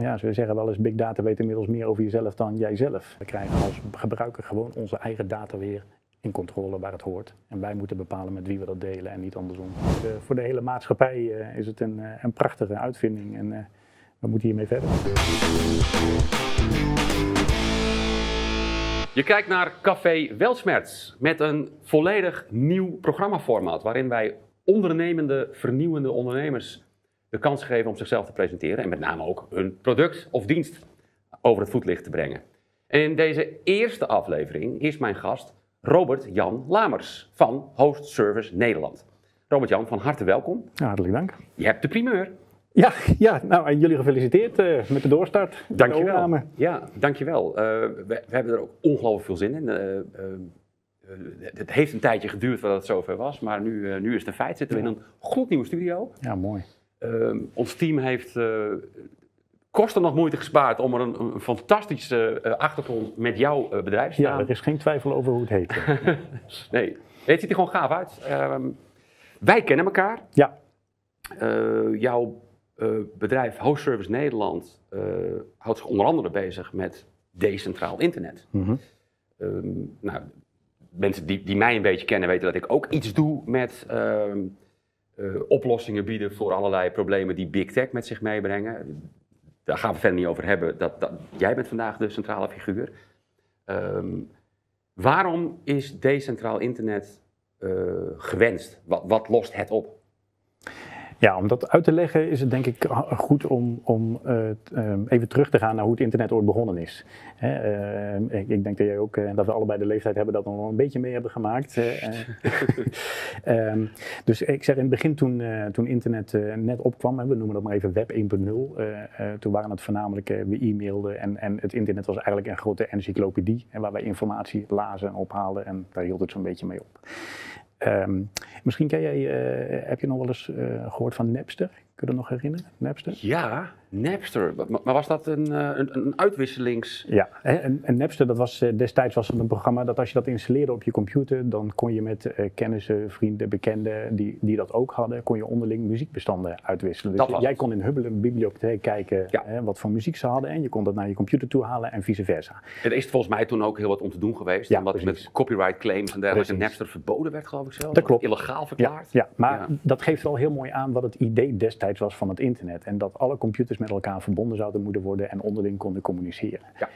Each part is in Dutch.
Ja, ze zeggen wel eens, big data weet inmiddels meer over jezelf dan jijzelf. We krijgen als gebruiker gewoon onze eigen data weer in controle waar het hoort. En wij moeten bepalen met wie we dat delen en niet andersom. Voor de, voor de hele maatschappij eh, is het een, eh, een prachtige uitvinding en eh, we moeten hiermee verder. Je kijkt naar Café Welsmerts met een volledig nieuw programmaformaat waarin wij ondernemende, vernieuwende ondernemers de kans geven om zichzelf te presenteren en met name ook hun product of dienst over het voetlicht te brengen. En in deze eerste aflevering is mijn gast Robert Jan Lamers van Host Service Nederland. Robert Jan, van harte welkom. Ja, hartelijk dank. Je hebt de primeur. Ja, ja nou, en jullie gefeliciteerd uh, met de doorstart. de Dankjewel. overname. Ja, dankjewel. Uh, we, we hebben er ook ongelooflijk veel zin in. Uh, uh, het heeft een tijdje geduurd voordat het zover was, maar nu, nu is het een feit. Zitten we in een gloednieuwe studio. Ja, mooi. Uh, ons team heeft uh, kosten nog moeite gespaard om er een, een fantastische uh, achtergrond met jouw bedrijf te Ja, er is geen twijfel over hoe het heet. nee, het ziet er gewoon gaaf uit. Ehm, wij kennen elkaar. ja, jouw bedrijf Host Service Nederland houdt zich onder andere bezig met decentraal internet. Mhm. Um, nou, mensen die, die mij een beetje kennen weten dat ik ook iets doe met ehm, uh, oplossingen bieden voor allerlei problemen die big tech met zich meebrengen. Daar gaan we verder niet over hebben. Dat, dat, jij bent vandaag de centrale figuur. Um, waarom is decentraal internet uh, gewenst? Wat, wat, lost het op? Ja, om dat uit te leggen is het denk ik goed om, om uh, even terug te gaan naar hoe het internet ooit begonnen is. Hè, uh, ik, ik, denk dat jij ook, uh, dat we allebei de leeftijd hebben dat we nog een beetje mee hebben gemaakt. um, dus ik zeg in het begin toen, toen internet net opkwam, we noemen dat maar even web 1.0, toen waren het voornamelijk, we e-mailden en, en het internet was eigenlijk een grote encyclopedie waar wij informatie lazen en ophaalden en daar hield het zo'n beetje mee op. Um, misschien ken jij, uh, heb je nog wel eens uh, gehoord van Napster? Kun je dat nog herinneren? Napster? Ja, Napster. Maar, was dat een, een, een uitwisselings... Ja, en, en, Napster, dat was, destijds was het een programma dat als je dat installeerde op je computer, dan kon je met uh, kennissen, vrienden, bekenden die, die dat ook hadden, kon je onderling muziekbestanden uitwisselen. Dus jij kon in Hubble een bibliotheek kijken ja. hè, wat voor muziek ze hadden en je kon dat naar je computer toe halen en vice versa. Er is volgens mij toen ook heel wat om te doen geweest, ja, omdat precies. met copyright claims en dergelijke Napster verboden werd, geloof ik zelf. Dat klopt. Illegaal verklaard. Ja, ja maar dat geeft wel heel mooi aan wat het idee destijds was van het internet. En dat alle computers met elkaar verbonden zouden moeten worden en onderling konden communiceren. Ja.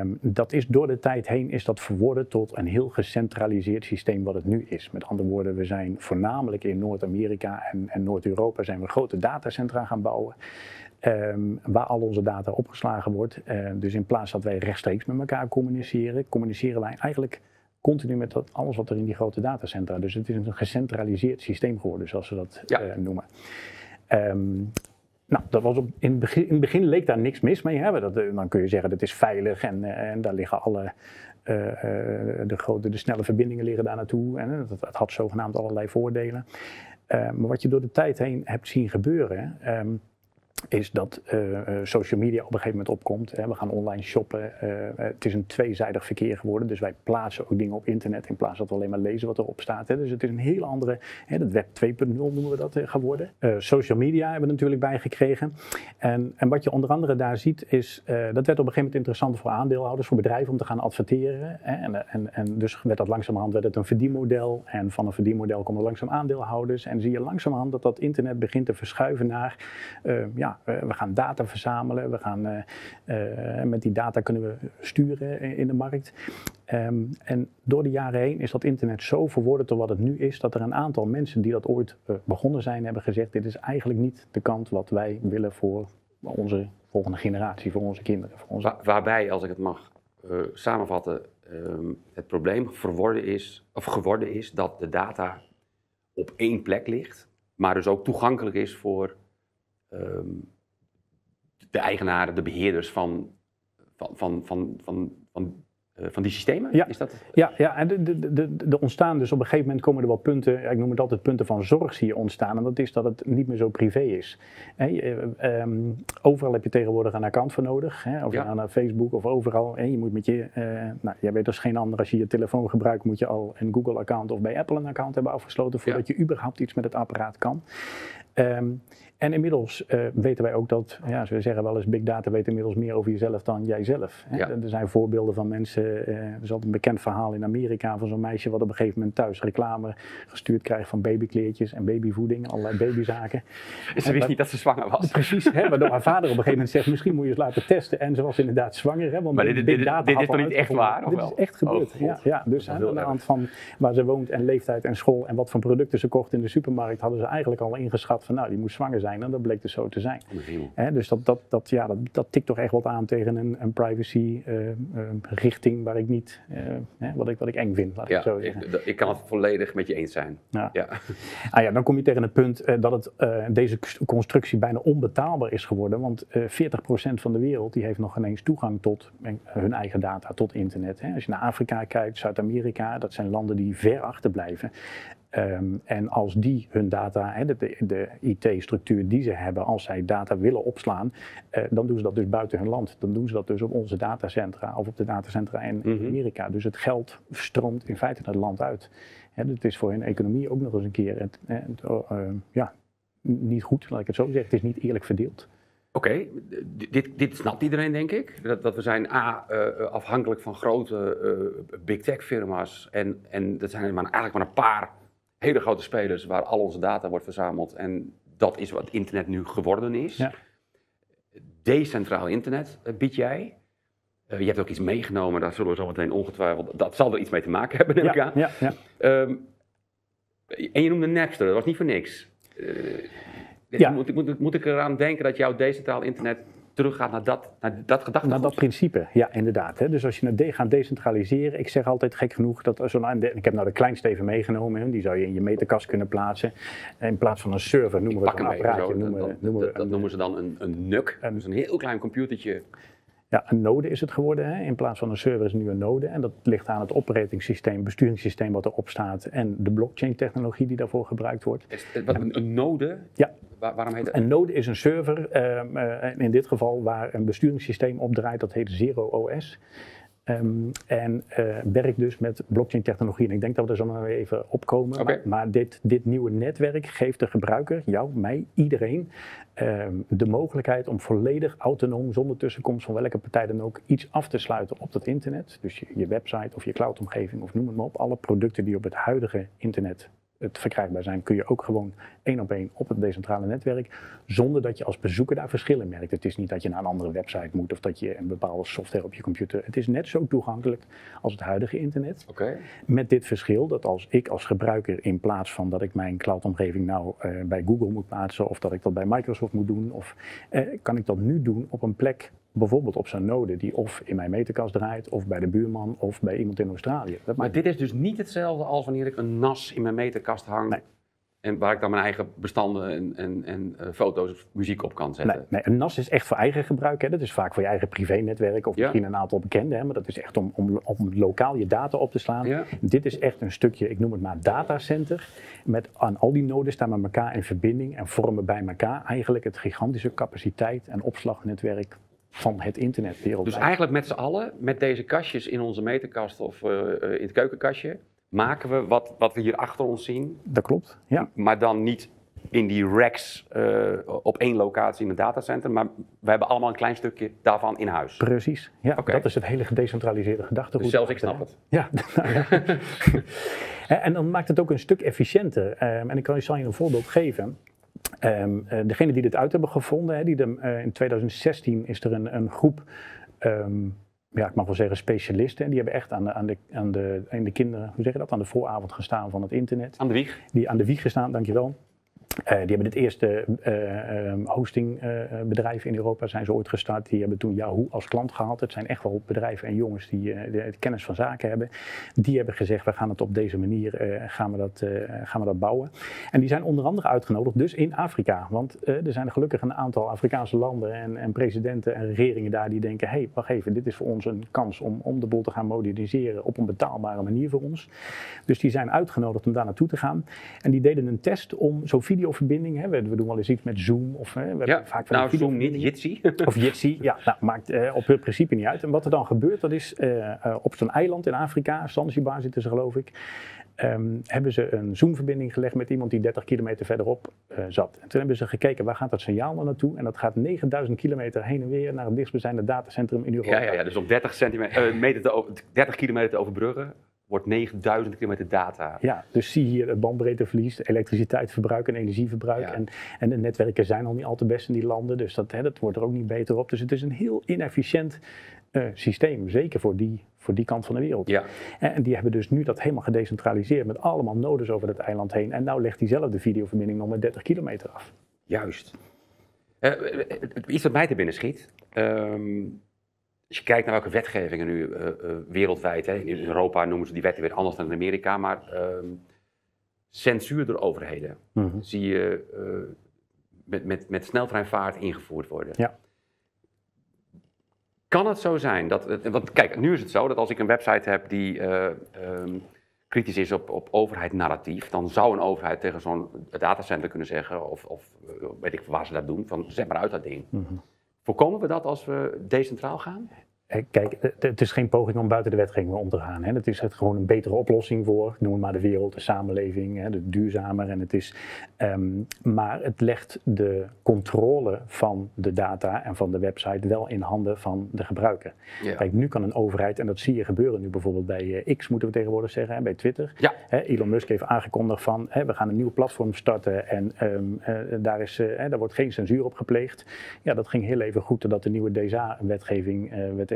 Um, dat is door de tijd heen is dat verworden tot een heel gecentraliseerd systeem wat het nu is. Met andere woorden, we zijn voornamelijk in Noord-Amerika en, en Noord-Europa zijn we grote datacentra gaan bouwen. Um, waar al onze data opgeslagen wordt. Uh, dus in plaats dat wij rechtstreeks met elkaar communiceren, communiceren wij eigenlijk continu met dat, alles wat er in die grote datacentra. Dus het is een gecentraliseerd systeem geworden, zoals we dat ja. uh, noemen. Um, nou, dat was op, in, het begin, in begin leek daar niks mis mee. Hè? Dat, dan kun je zeggen dat is veilig en, en daar liggen alle uh, de, grote, de snelle verbindingen liggen daar naartoe. En dat, had zogenaamd allerlei voordelen. Maar wat je door de tijd heen hebt zien gebeuren, um, is dat uh, social media op een gegeven moment opkomt. Hè. We gaan online shoppen. Uh, het is een tweezijdig verkeer geworden. Dus wij plaatsen ook dingen op internet in plaats dat we alleen maar lezen wat erop staat. Hè. Dus het is een heel andere, hè, dat web 2.0 noemen we dat geworden. social media hebben we natuurlijk bijgekregen. En, en wat je onder andere daar ziet is, dat werd op een gegeven moment interessant voor aandeelhouders, voor bedrijven om te gaan adverteren. Hè. En, en, en dus werd dat langzamerhand werd het een verdienmodel. En van een verdienmodel komen langzaam aandeelhouders. En zie je langzamerhand dat dat internet begint te verschuiven naar, ja, we gaan data verzamelen, we gaan, uh, uh, met die data kunnen we sturen in de markt. Um, en door de jaren heen is dat internet zo verworden tot wat het nu is, dat er een aantal mensen die dat ooit uh, begonnen zijn, hebben gezegd: dit is eigenlijk niet de kant wat wij willen voor onze volgende generatie, voor onze kinderen. Voor onze... Waar, waarbij, als ik het mag samenvatten, um, het probleem verworden is, of geworden is dat de data op één plek ligt, maar dus ook toegankelijk is voor Um, de eigenaren, de beheerders van, van, van, van, van, van, uh, van die systemen? Ja, Is dat... ja, ja en er ontstaan dus op een gegeven moment komen er wel punten, ik noem het altijd punten van zorg zie je ontstaan. En dat is dat het niet meer zo privé is. He, um, overal heb je tegenwoordig een account voor nodig. Hè? Of Ja. naar Facebook of overal. Hè? Je moet met je, uh, nou, jij weet als geen ander, als je je telefoon gebruikt, moet je al een Google-account of bij Apple een account hebben afgesloten voordat je überhaupt iets met het apparaat kan. Um, En inmiddels eh, weten wij ook dat, ja, ze zeggen wel eens, big data weet inmiddels meer over jezelf dan jijzelf. Hè? Ja. Er zijn voorbeelden van mensen, eh, er is altijd een bekend verhaal in Amerika van zo'n meisje wat op een gegeven moment thuis reclame gestuurd krijgt van babykleertjes en babyvoeding, allerlei babyzaken. Ze wist niet dat ze zwanger was. Precies, hè, waardoor haar vader op een gegeven moment zegt, misschien moet je eens laten testen. En ze was inderdaad zwanger. Hè, want Maar de dit- big dit- data dit had is toch niet echt waar, of Dit wel? is echt gebeurd, Oh, ja. Ja. Dus aan de hand van waar ze woont en leeftijd en school en wat voor producten ze kocht in de supermarkt, hadden ze eigenlijk al ingeschat van, nou, die moest zwanger zijn. En dat bleek dus zo te zijn. Dus dat, dat, dat, ja, dat, dat tikt toch echt wat aan tegen een, een privacy eh, eh, richting waar ik niet, eh, wat, ik, wat ik eng vind, laat ik Ja, het zo zeggen. ik, ik kan het volledig met je eens zijn. Ja. Ja. Ah ja, dan kom je tegen het punt dat het, deze constructie bijna onbetaalbaar is geworden. Want eh 40% van de wereld die heeft nog geen eens toegang tot hun eigen data, tot internet. Hè. Als je naar Afrika kijkt, Zuid-Amerika, dat zijn landen die ver achterblijven. Ehm, en als die hun data, de, de, IT-structuur die ze hebben, als zij data willen opslaan, eh, dan doen ze dat dus buiten hun land. Dan doen ze dat dus op onze datacentra of op de datacentra in Mhm. Amerika. Dus het geld stroomt in feite het land uit. Hè, het is voor hun economie ook nog eens een keer het, hè, het, eh, ja, niet goed, laat ik het zo zeggen. Het is niet eerlijk verdeeld. Oké, dit, dit snapt iedereen denk ik. Dat, dat we zijn A, eh, afhankelijk van grote big tech firma's. En, en dat zijn er maar, eigenlijk maar een paar hele grote spelers waar al onze data wordt verzameld. En dat is wat internet nu geworden is. Ja. Decentraal internet eh, bied jij. Eh, je hebt ook iets meegenomen, daar zullen we zo meteen ongetwijfeld... Dat zal er iets mee te maken hebben, neem ik Ja, aan. ja, ja. Ehm, en je noemde Napster, dat was niet voor niks. Eh, Ja. moet, moet, moet ik eraan denken dat jouw decentraal internet teruggaat naar dat, naar dat gedachtegoed? Naar dat principe, ja, inderdaad. Hè. Dus als je de- gaat decentraliseren, ik zeg altijd gek genoeg dat zo'n ik heb nou de kleinste even meegenomen, hè, die zou je in je meterkast kunnen plaatsen. In plaats van een server noemen we het hem een apparaatje, noemen, dat, noemen we dat, dat noemen ze dan een, een NUC. Een- dus een heel klein computertje. Ja, een node is het geworden. Hè? In plaats van een server is het nu een node. En dat ligt aan het operatingsysteem, besturingssysteem wat erop staat en de blockchain technologie die daarvoor gebruikt wordt. Is wat, een, een node? Ja. Waar- waarom heet het? Een node is een server, ehm, eh, in dit geval waar een besturingssysteem op draait, dat heet Zero OS. Ehm, en eh, werkt dus met blockchain technologie. En ik denk dat we er zo nog even opkomen. Maar, maar dit, dit nieuwe netwerk geeft de gebruiker, jou, mij, iedereen, ehm, de mogelijkheid om volledig autonoom, zonder tussenkomst van welke partij dan ook, iets af te sluiten op dat internet. Dus je, je website of je cloudomgeving of noem het maar op. Alle producten die op het huidige internet het verkrijgbaar zijn, kun je ook gewoon één op één op het decentrale netwerk, zonder dat je als bezoeker daar verschillen merkt. Het is niet dat je naar een andere website moet of dat je een bepaalde software op je computer. Het is net zo toegankelijk als het huidige internet. Met dit verschil dat als ik als gebruiker in plaats van dat ik mijn cloudomgeving nou eh, bij Google moet plaatsen of dat ik dat bij Microsoft moet doen, of eh, kan ik dat nu doen op een plek, bijvoorbeeld op zo'n node die of in mijn meterkast draait, of bij de buurman, of bij iemand in Australië. Dat Maar dit is dus niet hetzelfde als wanneer ik een NAS in mijn meterkast hang. Nee. En waar ik dan mijn eigen bestanden en, en, en eh, foto's of muziek op kan zetten. Nee, nee, een NAS is echt voor eigen gebruik. Hè. Dat is vaak voor je eigen privé-netwerk of Ja. misschien een aantal bekenden. Hè. Maar dat is echt om, om, om lokaal je data op te slaan. Ja. Dit is echt een stukje, ik noem het maar datacenter. Met aan al die noden staan met elkaar in verbinding en vormen bij elkaar eigenlijk het gigantische capaciteit en opslagnetwerk van het internet wereldwijd. Dus eigenlijk met z'n allen, met deze kastjes in onze meterkast of eh, eh, in het keukenkastje, maken we wat, wat we hier achter ons zien, Dat klopt, ja. maar dan niet in die racks eh, op één locatie in het datacenter, maar we hebben allemaal een klein stukje daarvan in huis. Precies, ja. Dat is het hele gedecentraliseerde gedachtegoed. Dus zelfs ik snap het. Ja, nou ja. En- dan maakt het ook een stuk efficiënter. Ehm, en ik kan zal je een voorbeeld geven. Eh, degene die dit uit hebben gevonden, hè, die de, eh, in 2016 is er een, een groep, ehm, ja, ik mag wel zeggen specialisten, en die hebben echt aan de, aan, de, aan, de, aan de kinderen, hoe zeg je dat, aan de vooravond gestaan van het internet. Aan de wieg. Die aan de wieg gestaan, dankjewel. Eh, die hebben het eerste eh, ehm, hostingbedrijf in Europa zijn ze ooit gestart. Die hebben toen Yahoo als klant gehad. Het zijn echt wel bedrijven en jongens die eh, de, kennis van zaken hebben. Die hebben gezegd, we gaan het op deze manier eh, gaan we dat, eh, gaan we dat bouwen. En die zijn onder andere uitgenodigd dus in Afrika. Want eh, er zijn gelukkig een aantal Afrikaanse landen en, en presidenten en regeringen daar die denken, hé, hey, wacht even, dit is voor ons een kans om, om de boel te gaan moderniseren op een betaalbare manier voor ons. Dus die zijn uitgenodigd om daar naartoe te gaan. En die deden een test om zo videoverbinding. Hè. We, we doen wel eens iets met Zoom of hè, we Ja, hebben vaak van nou, Zoom niet. Jitsi. Of Jitsi, ja, nou, maakt eh, op het principe niet uit. En wat er dan gebeurt, dat is eh, eh, op zo'n eiland in Afrika, Zanzibar zitten ze geloof ik, ehm, hebben ze een Zoom-verbinding gelegd met iemand die 30 kilometer verderop zat. En toen hebben ze gekeken, waar gaat dat signaal dan naartoe? En dat gaat 9000 kilometer heen en weer naar het dichtstbijzijnde datacentrum in Europa. Ja, ja, ja, dus om 30, centimeter, meter te over, 30 kilometer te overbruggen, wordt 9000 kilometer data. Ja, dus zie hier het bandbreedteverlies, elektriciteitsverbruik en energieverbruik. Ja. En, en de netwerken zijn al niet al te best in die landen, dus dat, hè, dat wordt er ook niet beter op. Dus het is een heel inefficiënt eh, systeem, zeker voor die, voor die kant van de wereld. Ja, En, en die hebben dus nu dat helemaal gedecentraliseerd met allemaal nodes over het eiland heen. En nou legt diezelfde videoverbinding nog maar 30 kilometer af. juist. Eh, eh, eh, iets wat mij te binnen schiet. ehm, als je kijkt naar welke wetgevingen nu eh, eh, wereldwijd, hè, in Europa noemen ze die wetten weer anders dan in Amerika, maar ehm, censuur door overheden zie je eh, met, met, met sneltreinvaart ingevoerd worden. Ja. Kan het zo zijn dat, want kijk, nu is het zo dat als ik een website heb die eh, ehm, kritisch is op, op overheid-narratief, dan zou een overheid tegen zo'n datacenter kunnen zeggen, of, of weet ik waar ze dat doen, van zet maar uit dat ding. Mhm. Voorkomen we dat als we decentraal gaan? Eh, Kijk, het- het is geen poging om buiten de wetgeving om te gaan. Hè. Het is het gewoon een betere oplossing voor, noem het maar de wereld, de samenleving, hè, de duurzamer. En het is, ehm, maar het legt de controle van de data en van de website wel in handen van de gebruiker. Ja. Kijk, nu kan een overheid, en dat zie je gebeuren nu bijvoorbeeld bij eh, X, moeten we tegenwoordig zeggen, hè, bij Twitter. Ja. Elon Musk heeft aangekondigd van, hè, we gaan een nieuw platform starten en ehm, eh, daar, is, eh, hè, daar wordt geen censuur op gepleegd. Ja, dat ging heel even goed totdat de nieuwe DSA-wetgeving eh, werd eh, eh,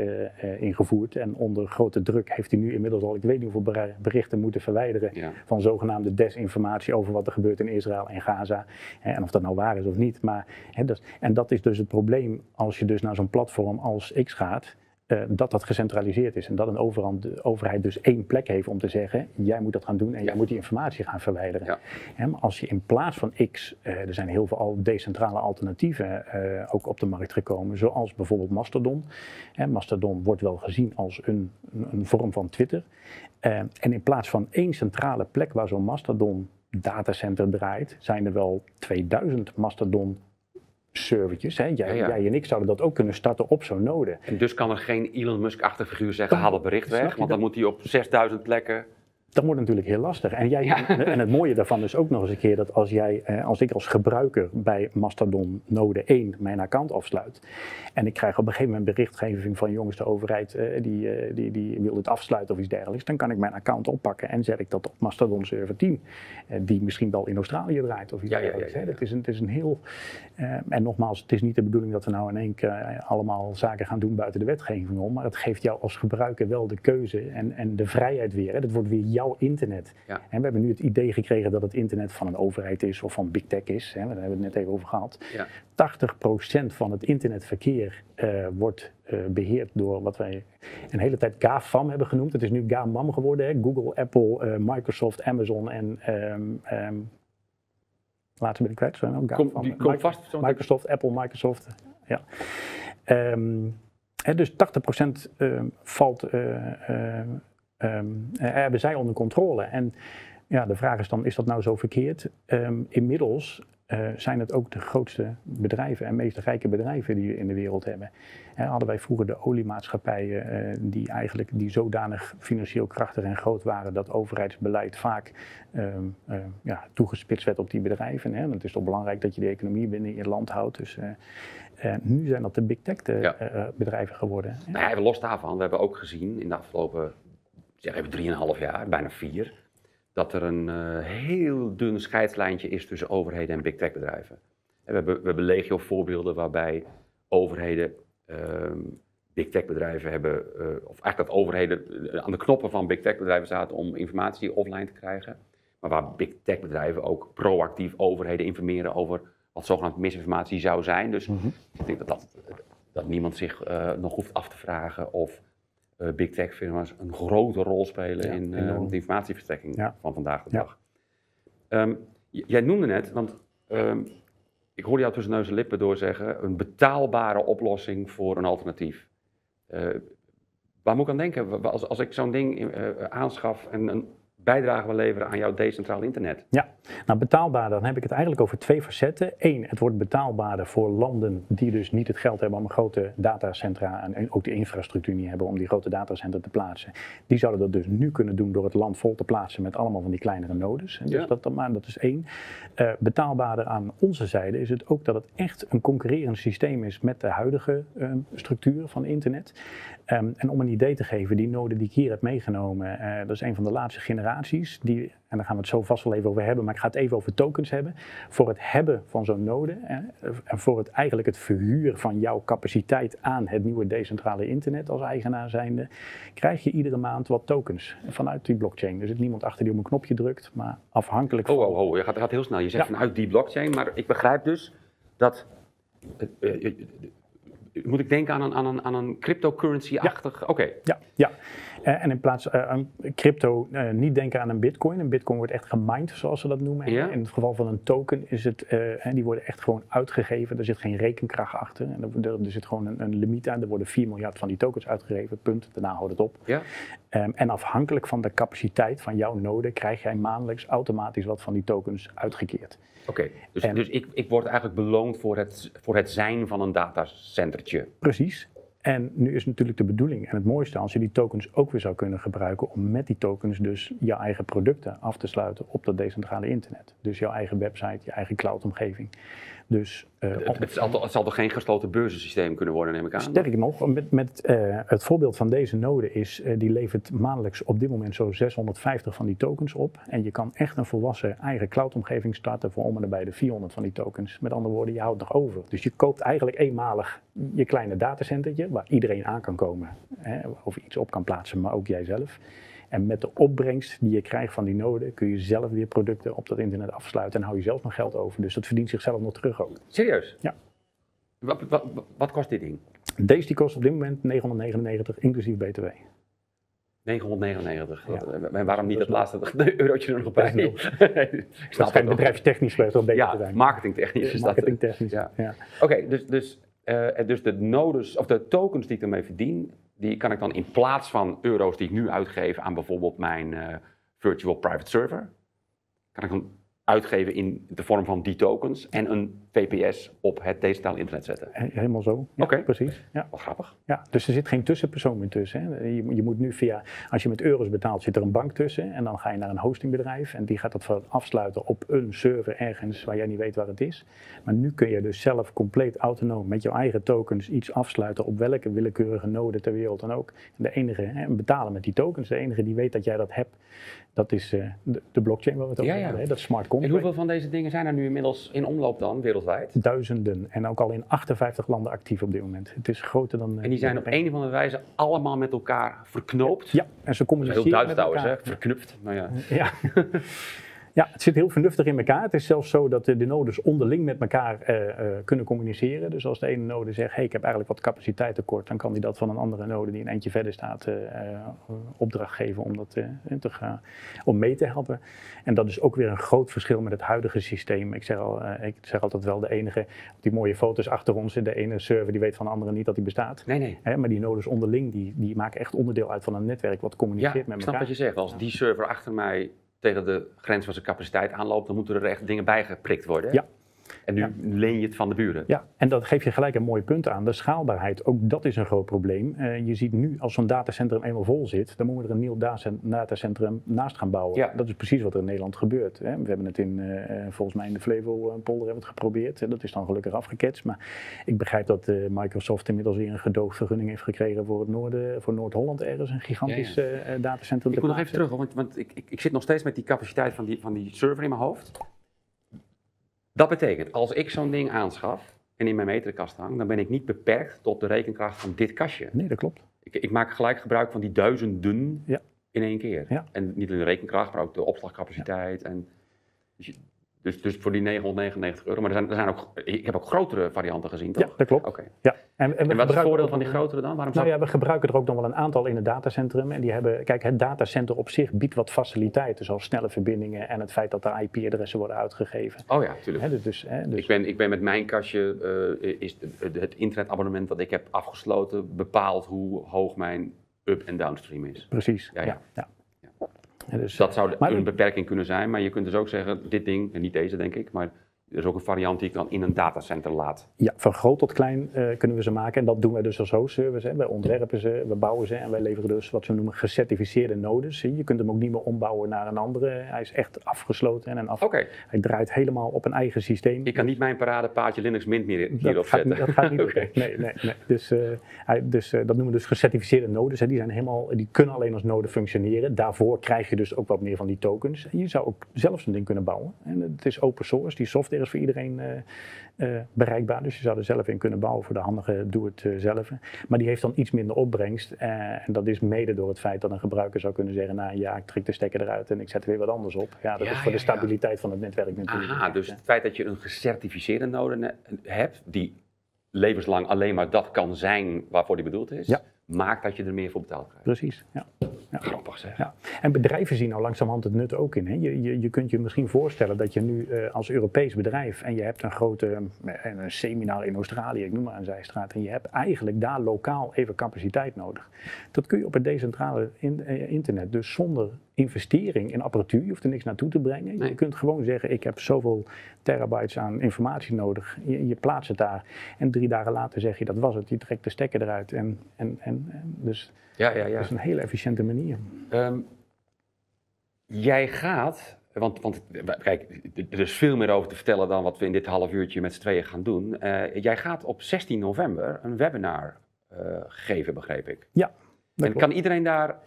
ingevoerd. En onder grote druk heeft hij nu inmiddels al, ik weet niet hoeveel beri- berichten moeten verwijderen Ja. van zogenaamde desinformatie over wat er gebeurt in Israël en Gaza. Hè, En of dat nou waar is of niet. Maar, hè, dat, en dat is dus het probleem als je dus naar zo'n platform als X gaat. Eh, dat dat gecentraliseerd is en dat een overhand, de overheid dus één plek heeft om te zeggen: jij moet dat gaan doen en jij moet die informatie gaan verwijderen. Ja. Hè, maar als je in plaats van X, eh, er zijn heel veel al decentrale alternatieven eh, ook op de markt gekomen, zoals bijvoorbeeld Mastodon. Hè, Mastodon wordt wel gezien als een, een, vorm van Twitter. En in plaats van één centrale plek waar zo'n Mastodon datacenter draait, zijn er wel 2000 Mastodon servertjes. Hè. Jij, Ja, ja. jij en ik zouden dat ook kunnen starten op zo'n node. En dus kan er geen Elon Musk-achtig figuur zeggen, haal het bericht weg, want dan dat? moet hij op 6000 plekken... Dat wordt natuurlijk heel lastig. En, jij, Ja. en het mooie daarvan is ook nog eens een keer dat als, jij, eh, als ik als gebruiker bij Mastodon Node 1 mijn account afsluit. En ik krijg op een gegeven moment berichtgeving van jongens, de overheid eh, die, eh, die, die wil het afsluiten of iets dergelijks. Dan kan ik mijn account oppakken en zet ik dat op Mastodon server 10. eh, die misschien wel in Australië draait of iets Ja, dergelijks. ja. Het, is een, het is een heel. en nogmaals, het is niet de bedoeling dat we nou in één keer allemaal zaken gaan doen buiten de wetgeving om. Maar het geeft jou als gebruiker wel de keuze en, en de vrijheid weer. Hè. Dat wordt weer jouw internet. Ja. En we hebben nu het idee gekregen dat het internet van een overheid is of van big tech is. Hè. Daar hebben we het net even over gehad. Ja. 80% van het internetverkeer eh, wordt eh, beheerd door wat wij een hele tijd GAFAM hebben genoemd. Het is nu GAMAM geworden. Hè. Google, Apple, eh, Microsoft, Amazon en... ehm laatste ben ik kwijt. Zijn ook Kom, die Mic- vast Microsoft, Apple, Microsoft. Ja. Ehm, hè, dus 80% ehm, valt, eh, hebben zij onder controle. En ja, de vraag is dan, is dat nou zo verkeerd? Ehm, inmiddels eh, zijn het ook de grootste bedrijven en meest rijke bedrijven die we in de wereld hebben. Hadden wij vroeger de oliemaatschappijen eh, die eigenlijk die zodanig financieel krachtig en groot waren dat overheidsbeleid vaak ehm, eh, ja, toegespitst werd op die bedrijven. Hè. Want Het is toch belangrijk dat je de economie binnen je land houdt. Dus, nu zijn dat de big tech de, Ja. bedrijven geworden. Nou ja, los daarvan, we hebben ook gezien in de afgelopen zeg even 3,5 jaar, bijna vier, dat er een eh, heel dun scheidslijntje is tussen overheden en big tech bedrijven. En we, hebben, we hebben legio voorbeelden waarbij overheden ehm, big tech bedrijven hebben, eh, of eigenlijk dat overheden eh, aan de knoppen van big tech bedrijven zaten om informatie offline te krijgen. Maar waar big tech bedrijven ook proactief overheden informeren over wat zogenaamd misinformatie zou zijn. Dus Mhm. ik denk dat, dat, dat niemand zich nog hoeft af te vragen of big tech firma's een grote rol spelen Ja, in eh, de informatieverstrekking Ja. van vandaag de dag. Ehm, jij noemde net, want ehm, ik hoorde jou tussen neus en lippen doorzeggen, een betaalbare oplossing voor een alternatief. Eh, waar moet ik aan denken? Als, als ik zo'n ding eh, aanschaf en een bijdrage wil leveren aan jouw decentraal internet. Ja, nou betaalbaar, dan heb ik het eigenlijk over twee facetten. Eén, het wordt betaalbaarder voor landen die dus niet het geld hebben om grote datacentra en ook de infrastructuur niet hebben om die grote datacentra te plaatsen. Die zouden dat dus nu kunnen doen door het land vol te plaatsen met allemaal van die kleinere nodes. Dus Ja. dat, maar dat is één. Eh, betaalbaarder aan onze zijde is het ook dat het echt een concurrerend systeem is met de huidige eh, structuur van internet. Ehm, en om een idee te geven, die node die ik hier heb meegenomen, eh, dat is een van de laatste generaties. Die, en daar gaan we het zo vast wel even over hebben, maar ik ga het even over tokens hebben. Voor het hebben van zo'n node eh, en voor het eigenlijk het verhuren van jouw capaciteit aan het nieuwe decentrale internet als eigenaar zijnde, krijg je iedere maand wat tokens vanuit die blockchain. Er zit niemand achter die op een knopje drukt, maar afhankelijk Oh, van... oh, oh, je gaat, gaat heel snel. Je zegt Ja. vanuit die blockchain, maar ik begrijp dus dat. eh, moet ik denken aan een, aan een, aan een cryptocurrency-achtig. Oké, Ja, ja. Eh, en in plaats van aan crypto eh, niet denken aan een bitcoin. Een bitcoin wordt echt gemined, zoals ze dat noemen. Ja. In het geval van een token is het, eh, die worden echt gewoon uitgegeven. Er zit geen rekenkracht achter. En er, zit gewoon een, een limiet aan. Er worden 4 miljard van die tokens uitgegeven, punt. Daarna houdt het op. ja. Ehm, en afhankelijk van de capaciteit van jouw node krijg jij maandelijks automatisch wat van die tokens uitgekeerd. Oké, dus, En- dus ik, ik word eigenlijk beloond voor het, voor het zijn van een datacentertje. Precies. En nu is natuurlijk de bedoeling en het mooiste als je die tokens ook weer zou kunnen gebruiken om met die tokens dus je eigen producten af te sluiten op dat decentrale internet. Dus jouw eigen website, je eigen cloud-omgeving. Dus eh, Het, het, zal, toch- het zal toch geen gesloten beurzensysteem kunnen worden, neem ik aan? Sterker nog, met, met eh, het voorbeeld van deze node is, eh, die levert maandelijks op dit moment zo 650 van die tokens op. En je kan echt een volwassen eigen cloudomgeving starten voor om en nabij de 400 van die tokens. Met andere woorden, je houdt nog over. Dus je koopt eigenlijk eenmalig je kleine datacentertje, waar iedereen aan kan komen. Hè, of iets op kan plaatsen, maar ook jijzelf. En met de opbrengst die je krijgt van die node, kun je zelf weer producten op dat internet afsluiten en hou je zelf nog geld over. Dus dat verdient zichzelf nog terug ook. Serieus? Ja. Wat, wat, wat kost dit ding? Deze die kost op dit moment 999 inclusief BTW. 999. Ja. Dat- En waarom niet Dat het laatste eurotje er nog bij? ik Dat snap het. bedrijfstechnisch wel beter te Ja, zijn. marketingtechnisch is dat. Marketingtechnisch, Ja. ja. Oké, dus, dus, eh, dus de nodes, of de tokens die ik ermee verdien, die kan ik dan in plaats van euro's die ik nu uitgeef aan bijvoorbeeld mijn eh, virtual private server, kan ik dan uitgeven in de vorm van die tokens en een VPS op het decentraal internet zetten. He- Helemaal zo. Ja, Oké. Precies. Ja. Wat grappig. Ja. Dus er zit geen tussenpersoon meer tussen. Hè. Je, je moet nu via, als je met euro's betaalt, zit er een bank tussen. En dan ga je naar een hostingbedrijf. En die gaat dat afsluiten op een server ergens waar jij niet weet waar het is. Maar nu kun je dus zelf compleet autonoom met jouw eigen tokens iets afsluiten op welke willekeurige node ter wereld dan ook. En de enige, hè, en betalen met die tokens, de enige die weet dat jij dat hebt, dat is eh, de, de blockchain waar we het over Ja, hebben. Hè. Dat is smart En contract. hoeveel van deze dingen zijn er nu inmiddels in omloop dan, wereldwijd? Duizenden en ook al in 58 landen actief op dit moment. Het is groter dan. eh, En die zijn op een of andere wijze allemaal met elkaar verknoopt. Ja, en ze is heel communiceren Duits trouwens, hè? Verknupt. Maar ja. Ja. ja, het zit heel vernuftig in elkaar. Het is zelfs zo dat de, de nodes onderling met elkaar eh, eh, kunnen communiceren. Dus als de ene node zegt, hey, ik heb eigenlijk wat capaciteit tekort, dan kan die dat van een andere node die een eindje verder staat eh, opdracht geven om, dat, te gaan, om mee te helpen. En dat is ook weer een groot verschil met het huidige systeem. Ik zeg, al, ik zeg altijd wel de enige, die mooie foto's achter ons, de ene server die weet van de andere niet dat die bestaat. Nee, nee. Hè, maar die nodes onderling, die, die maken echt onderdeel uit van een netwerk wat Ja, communiceert ik met snap elkaar. wat je zegt. Als die server achter mij tegen de grens van zijn capaciteit aanloopt, dan moeten er echt dingen bijgeprikt worden. Ja. En nu Ja. leen je het van de buren. Ja, en dat geeft je gelijk een mooi punt aan. De schaalbaarheid, ook dat is een groot probleem. Eh, je ziet nu, als zo'n datacentrum eenmaal vol zit, dan moeten we er een nieuw data- datacentrum naast gaan bouwen. Ja. Dat is precies wat er in Nederland gebeurt. Hè. We hebben het in, eh, eh, volgens mij in de Flevo-polder hebben het geprobeerd. Dat is dan gelukkig afgeketst. Maar ik begrijp dat Microsoft inmiddels weer een gedoogvergunning heeft gekregen voor, het noorden, voor Noord-Holland ergens een gigantisch Ja, datacentrum Ik moet nog even terug, want, want ik, ik, ik zit nog steeds met die capaciteit van die, van die server in mijn hoofd. Dat betekent, als ik zo'n ding aanschaf en in mijn meterkast hang, dan ben ik niet beperkt tot de rekenkracht van dit kastje. Nee, dat klopt. Ik, ik maak gelijk gebruik van die duizenden Ja. in één keer. Ja. En niet alleen de rekenkracht, maar ook de opslagcapaciteit. En, dus, je- dus, dus voor die 999 euro. Maar er zijn, er zijn ook, ik heb ook grotere varianten gezien, toch? Ja, dat klopt. Oké. Ja. En, En wat is het voordeel van die grotere dan? Waarom Nou ja, we gebruiken er ook nog wel een aantal in het datacentrum. En die hebben, kijk, het datacenter op zich biedt wat faciliteiten, zoals snelle verbindingen en het feit dat er IP-adressen worden uitgegeven. Oh ja, tuurlijk. Dus, dus, dus Ik ben, ik ben met mijn kastje, eh, is het, het internetabonnement dat ik heb afgesloten bepaalt hoe hoog mijn up- en downstream is. precies. Ja, Ja, ja. ja. Ja, dus, Dat zou maar- een beperking kunnen zijn, maar je kunt dus ook zeggen, dit ding, en niet deze denk ik, maar er is ook een variant die ik dan in een datacenter laat. Ja, van groot tot klein eh, kunnen we ze maken. En dat doen wij dus als host-service. Hè. Wij ontwerpen ze, we bouwen ze en wij leveren dus wat we noemen gecertificeerde nodes. Je kunt hem ook niet meer ombouwen naar een andere. Hij is echt afgesloten en af. Oké, hij draait helemaal op een eigen systeem. ik kan niet mijn paradepaadje Linux Mint meer hierop dat, gaat, zetten. dat gaat niet lukken. Nee, nee, nee. Dus, eh, hij, dus eh, dat noemen we dus gecertificeerde nodes. Hè. Die, zijn helemaal, die kunnen alleen als node functioneren. Daarvoor krijg je dus ook wat meer van die tokens. En je zou ook zelf zo'n ding kunnen bouwen. En het is open source. Die software is voor iedereen eh, eh, bereikbaar. Dus je zou er zelf in kunnen bouwen voor de handige doe-het-zelf. maar die heeft dan iets minder opbrengst. Eh, en dat is mede door het feit dat een gebruiker zou kunnen zeggen... nou ja, ik trek de stekker eruit en ik zet er weer wat anders op. Ja, dat Ja, is voor ja, de stabiliteit van het netwerk natuurlijk. Aha, dus het feit dat je een gecertificeerde node hebt, die levenslang alleen maar dat kan zijn waarvoor die bedoeld is, Ja. Maakt dat je er meer voor betaald krijgt. Precies, ja. ja. Grappig zeg. Ja, en bedrijven zien nou langzamerhand het nut ook in. Hè. Je, je, je kunt je misschien voorstellen dat je nu eh, als Europees bedrijf en je hebt een grote eh, een seminar in Australië, ik noem maar een zijstraat, en je hebt eigenlijk daar lokaal even capaciteit nodig. Dat kun je op het decentrale in- eh, internet, dus zonder investering in apparatuur, je hoeft er niks naartoe te brengen. Nee. Je kunt gewoon zeggen, ik heb zoveel terabytes aan informatie nodig, je, je plaatst het daar en drie dagen later zeg je, dat was het, je trekt de stekker eruit. En, en, en, en dus Ja, ja, ja. dat is een hele efficiënte manier. Ehm, jij gaat, want, want kijk, er is veel meer over te vertellen dan wat we in dit half uurtje met z'n tweeën gaan doen. Eh, jij gaat op 16 november een webinar eh, geven, begreep ik. Ja, En klopt. kan iedereen daar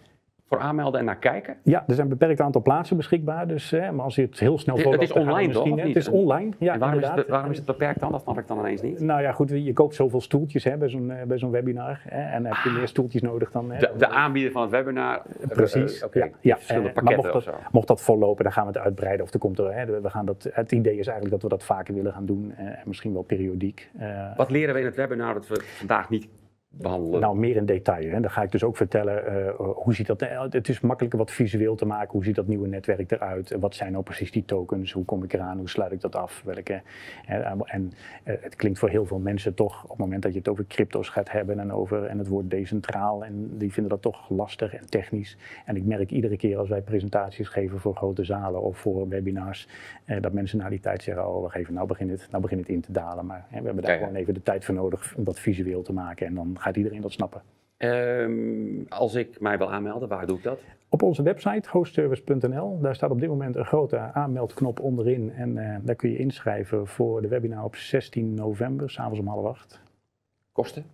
voor aanmelden en naar kijken? Ja, er zijn een beperkt aantal plaatsen beschikbaar. Dus, hè, maar als je het heel snel volgt, het is online toch, Het is online, ja, en waarom is, het, waarom is het beperkt dan? Dat snap ik dan ineens niet. Nou ja, goed, je koopt zoveel stoeltjes hè, bij zo'n eh, bij zo'n webinar. Hè, en heb je meer stoeltjes nodig dan... hè, De, de aanbieder van het webinar. eh, Precies. eh, Oké, ja, ja. verschillende eh, maar pakketten mocht dat, zo. mocht dat vollopen, dan gaan we het uitbreiden. Of er komt er, hè, we gaan dat, het idee is eigenlijk dat we dat vaker willen gaan doen. eh, en misschien wel periodiek. Eh, Wat leren we in het webinar dat we vandaag niet behandelen? Nou, meer in detail. Hè. Dan ga ik dus ook vertellen eh, hoe ziet dat. eh, Het is makkelijker wat visueel te maken. Hoe ziet dat nieuwe netwerk eruit? Wat zijn nou precies die tokens? Hoe kom ik eraan? Hoe sluit ik dat af? Welke, en eh, het klinkt voor heel veel mensen toch op het moment dat je het over crypto's gaat hebben en over en het woord decentraal. En die vinden dat toch lastig en technisch. En ik merk iedere keer als wij presentaties geven voor grote zalen of voor webinars, eh, dat mensen na die tijd zeggen: Oh, wacht even, nou begint het, nou begint het in te dalen. Maar hè, we hebben daar Ja, ja. gewoon even de tijd voor nodig om dat visueel te maken. En dan gaat iedereen dat snappen. Ehm, als ik mij wil aanmelden, waar doe ik dat? Op onze website hostservice.nl, daar staat op dit moment een grote aanmeldknop onderin. En eh, daar kun je inschrijven voor de webinar op 16 november, s'avonds om half acht. Kosten?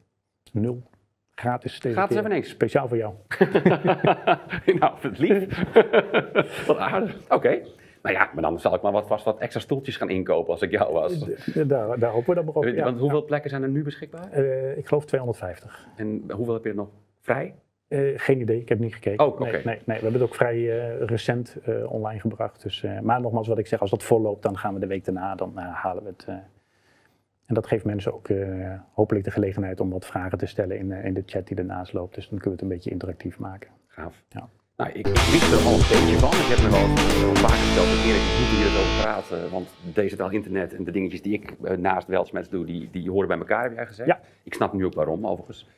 Nul. Gratis deze Gratis even niks. Speciaal voor jou. nou, het lief. wat aardig. Oké. Nou ja, maar dan zal ik maar wat, vast wat extra stoeltjes gaan inkopen als ik jou was. Daar, daar hopen we dan maar op. ja. Want hoeveel plekken zijn er nu beschikbaar? Eh, ik geloof 250. En hoeveel heb je er nog vrij? Eh, geen idee, ik heb niet gekeken. Oh, oké. nee, nee, nee, we hebben het ook vrij eh, recent online gebracht. Dus, maar nogmaals, wat ik zeg, als dat volloopt, dan gaan we de week daarna, dan halen we het. en dat geeft mensen ook hopelijk de gelegenheid om wat vragen te stellen in, in de chat die ernaast loopt. Dus dan kunnen we het een beetje interactief maken. Gaaf. Ja. Nou, ik wist er al een beetje van. Ik heb me wel verteld dat Erik, ik moet hier over praten. Want deze taal internet en de dingetjes die ik eh, naast Weltsmets doe, die, die horen bij elkaar, heb jij gezegd. Ja. Ik snap nu ook waarom, overigens.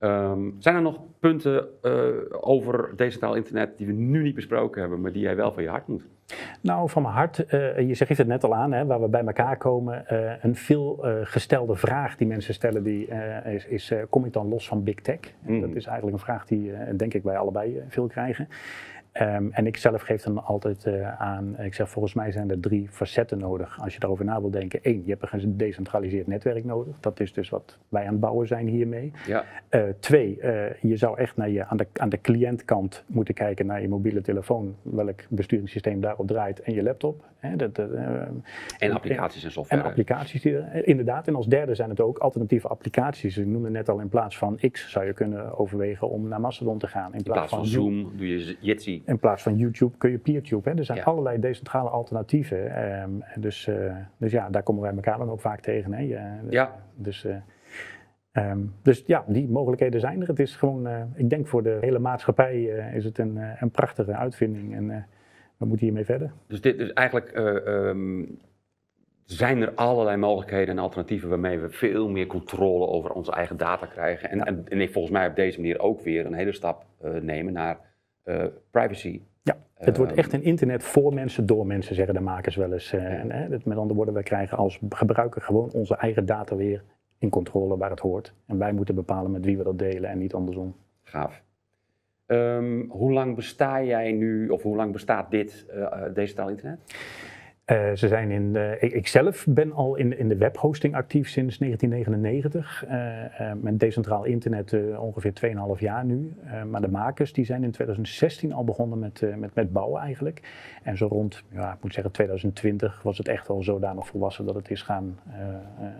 Ehm, zijn er nog punten eh, over decentraal internet die we nu niet besproken hebben, maar die jij wel van je hart moet? Nou, van mijn hart, eh, je zegt het net al aan, hè, waar we bij elkaar komen. eh, een veel gestelde vraag die mensen stellen, die, is, is kom ik dan los van big tech? En Mhm. Dat is eigenlijk een vraag die, denk ik, wij allebei veel krijgen. Ehm, en ik zelf geef dan altijd eh, aan, ik zeg volgens mij zijn er drie facetten nodig als je daarover na wil denken. Eén, je hebt een gedecentraliseerd netwerk nodig. Dat is dus wat wij aan het bouwen zijn hiermee. Ja. Eh, twee, eh, je zou echt naar je, aan, de, aan de cliëntkant moeten kijken naar je mobiele telefoon, welk besturingssysteem daarop draait en je laptop. Hè, dat, En applicaties en software. en applicaties die er, inderdaad. En als derde zijn het ook alternatieve applicaties. Ik noemde net al in plaats van X zou je kunnen overwegen om naar Mastodon te gaan. In In plaats van You- Zoom doe je Jitsi. In plaats van YouTube kun je PeerTube. Hè. Er zijn Ja. allerlei decentrale alternatieven. ehm, dus, eh, dus ja, daar komen wij elkaar dan ook vaak tegen. Hè. Je- Ja. Dus, eh, ehm, dus ja, die mogelijkheden zijn er. Het is gewoon, eh, ik denk voor de hele maatschappij eh, is het een, eh, een prachtige uitvinding. En eh, we moeten hiermee verder. Dus, dit, dus eigenlijk eh, ehm, zijn er allerlei mogelijkheden en alternatieven waarmee we veel meer controle over onze eigen data krijgen. En, en, volgens mij op deze manier ook weer een hele stap eh, nemen naar privacy. Ja, het wordt Ehm, echt een internet voor mensen, door mensen, zeggen de makers wel eens. Eh, en, hè, met andere woorden, wij krijgen als gebruiker gewoon onze eigen data weer in controle waar het hoort. En wij moeten bepalen met wie we dat delen en niet andersom. Gaaf. Ehm, hoe lang besta jij nu, of hoe lang bestaat dit eh eh, digitaal internet? Eh, ze zijn in, de- ik, ik zelf ben al in, in de webhosting actief sinds 1999. eh, eh, met decentraal internet eh, ongeveer 2,5 jaar nu. Eh, maar de makers die zijn in 2016 al begonnen met, eh, met, met bouwen eigenlijk. En zo rond, ja, ik moet zeggen 2020 was het echt al zodanig volwassen dat het is gaan eh,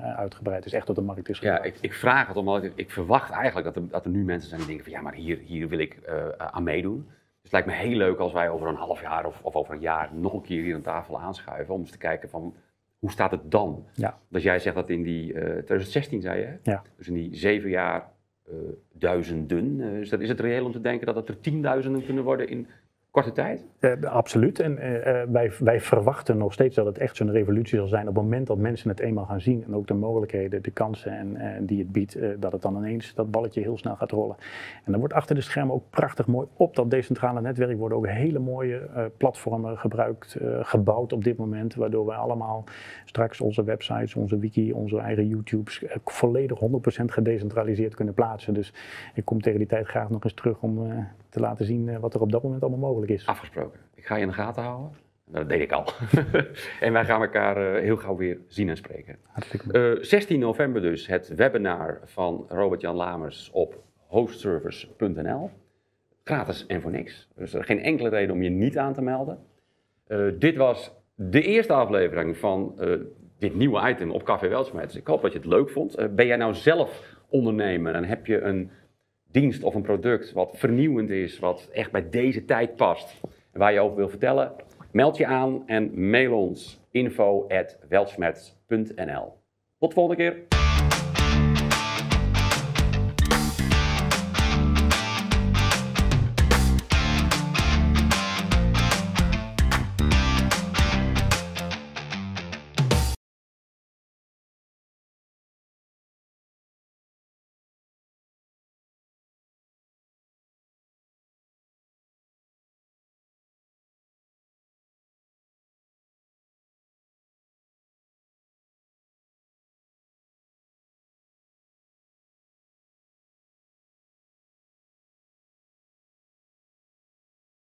eh, uitgebreid is. Echt tot de markt is Ja, gebracht. ik, ik vraag het omdat ik, ik verwacht eigenlijk dat er, dat er nu mensen zijn die denken van ja, maar hier, hier wil ik eh, aan meedoen. Het lijkt me heel leuk als wij over een half jaar of, of over een jaar nog een keer hier aan tafel aanschuiven om eens te kijken van hoe staat het dan? Ja. Dus jij zegt dat in die eh 2016 zei je, hè? Ja. dus in die zeven jaar eh, duizenden, eh, is, dat, is het reëel om te denken dat het er tienduizenden kunnen worden in korte tijd? Absoluut. En eh, eh, wij, wij verwachten nog steeds dat het echt zo'n revolutie zal zijn op het moment dat mensen het eenmaal gaan zien. En ook de mogelijkheden, de kansen en, eh, die het biedt, dat het dan ineens dat balletje heel snel gaat rollen. En dan wordt achter de schermen ook prachtig mooi op dat decentrale netwerk worden ook hele mooie platformen gebruikt, gebouwd op dit moment. Waardoor wij allemaal straks onze websites, onze wiki, onze eigen YouTube's volledig 100% gedecentraliseerd kunnen plaatsen. Dus ik kom tegen die tijd graag nog eens terug om te laten zien eh, wat er op dat moment allemaal mogelijk is. Afgesproken. Ik ga je in de gaten houden. Dat deed ik al. en wij gaan elkaar eh, heel gauw weer zien en spreken. Hartstikke bedankt. Eh, 16 november dus het webinar van Robert-Jan Lamers op hostservice.nl. Gratis en voor niks. Dus er is geen enkele reden om je niet aan te melden. Dit was de eerste aflevering van dit nieuwe item op Café Weltsmets. Ik hoop dat je het leuk vond. Ben jij nou zelf ondernemer en heb je een dienst of een product wat vernieuwend is, wat echt bij deze tijd past waar je over wil vertellen? Meld je aan en mail ons info@weltsmerts.nl. Tot de volgende keer.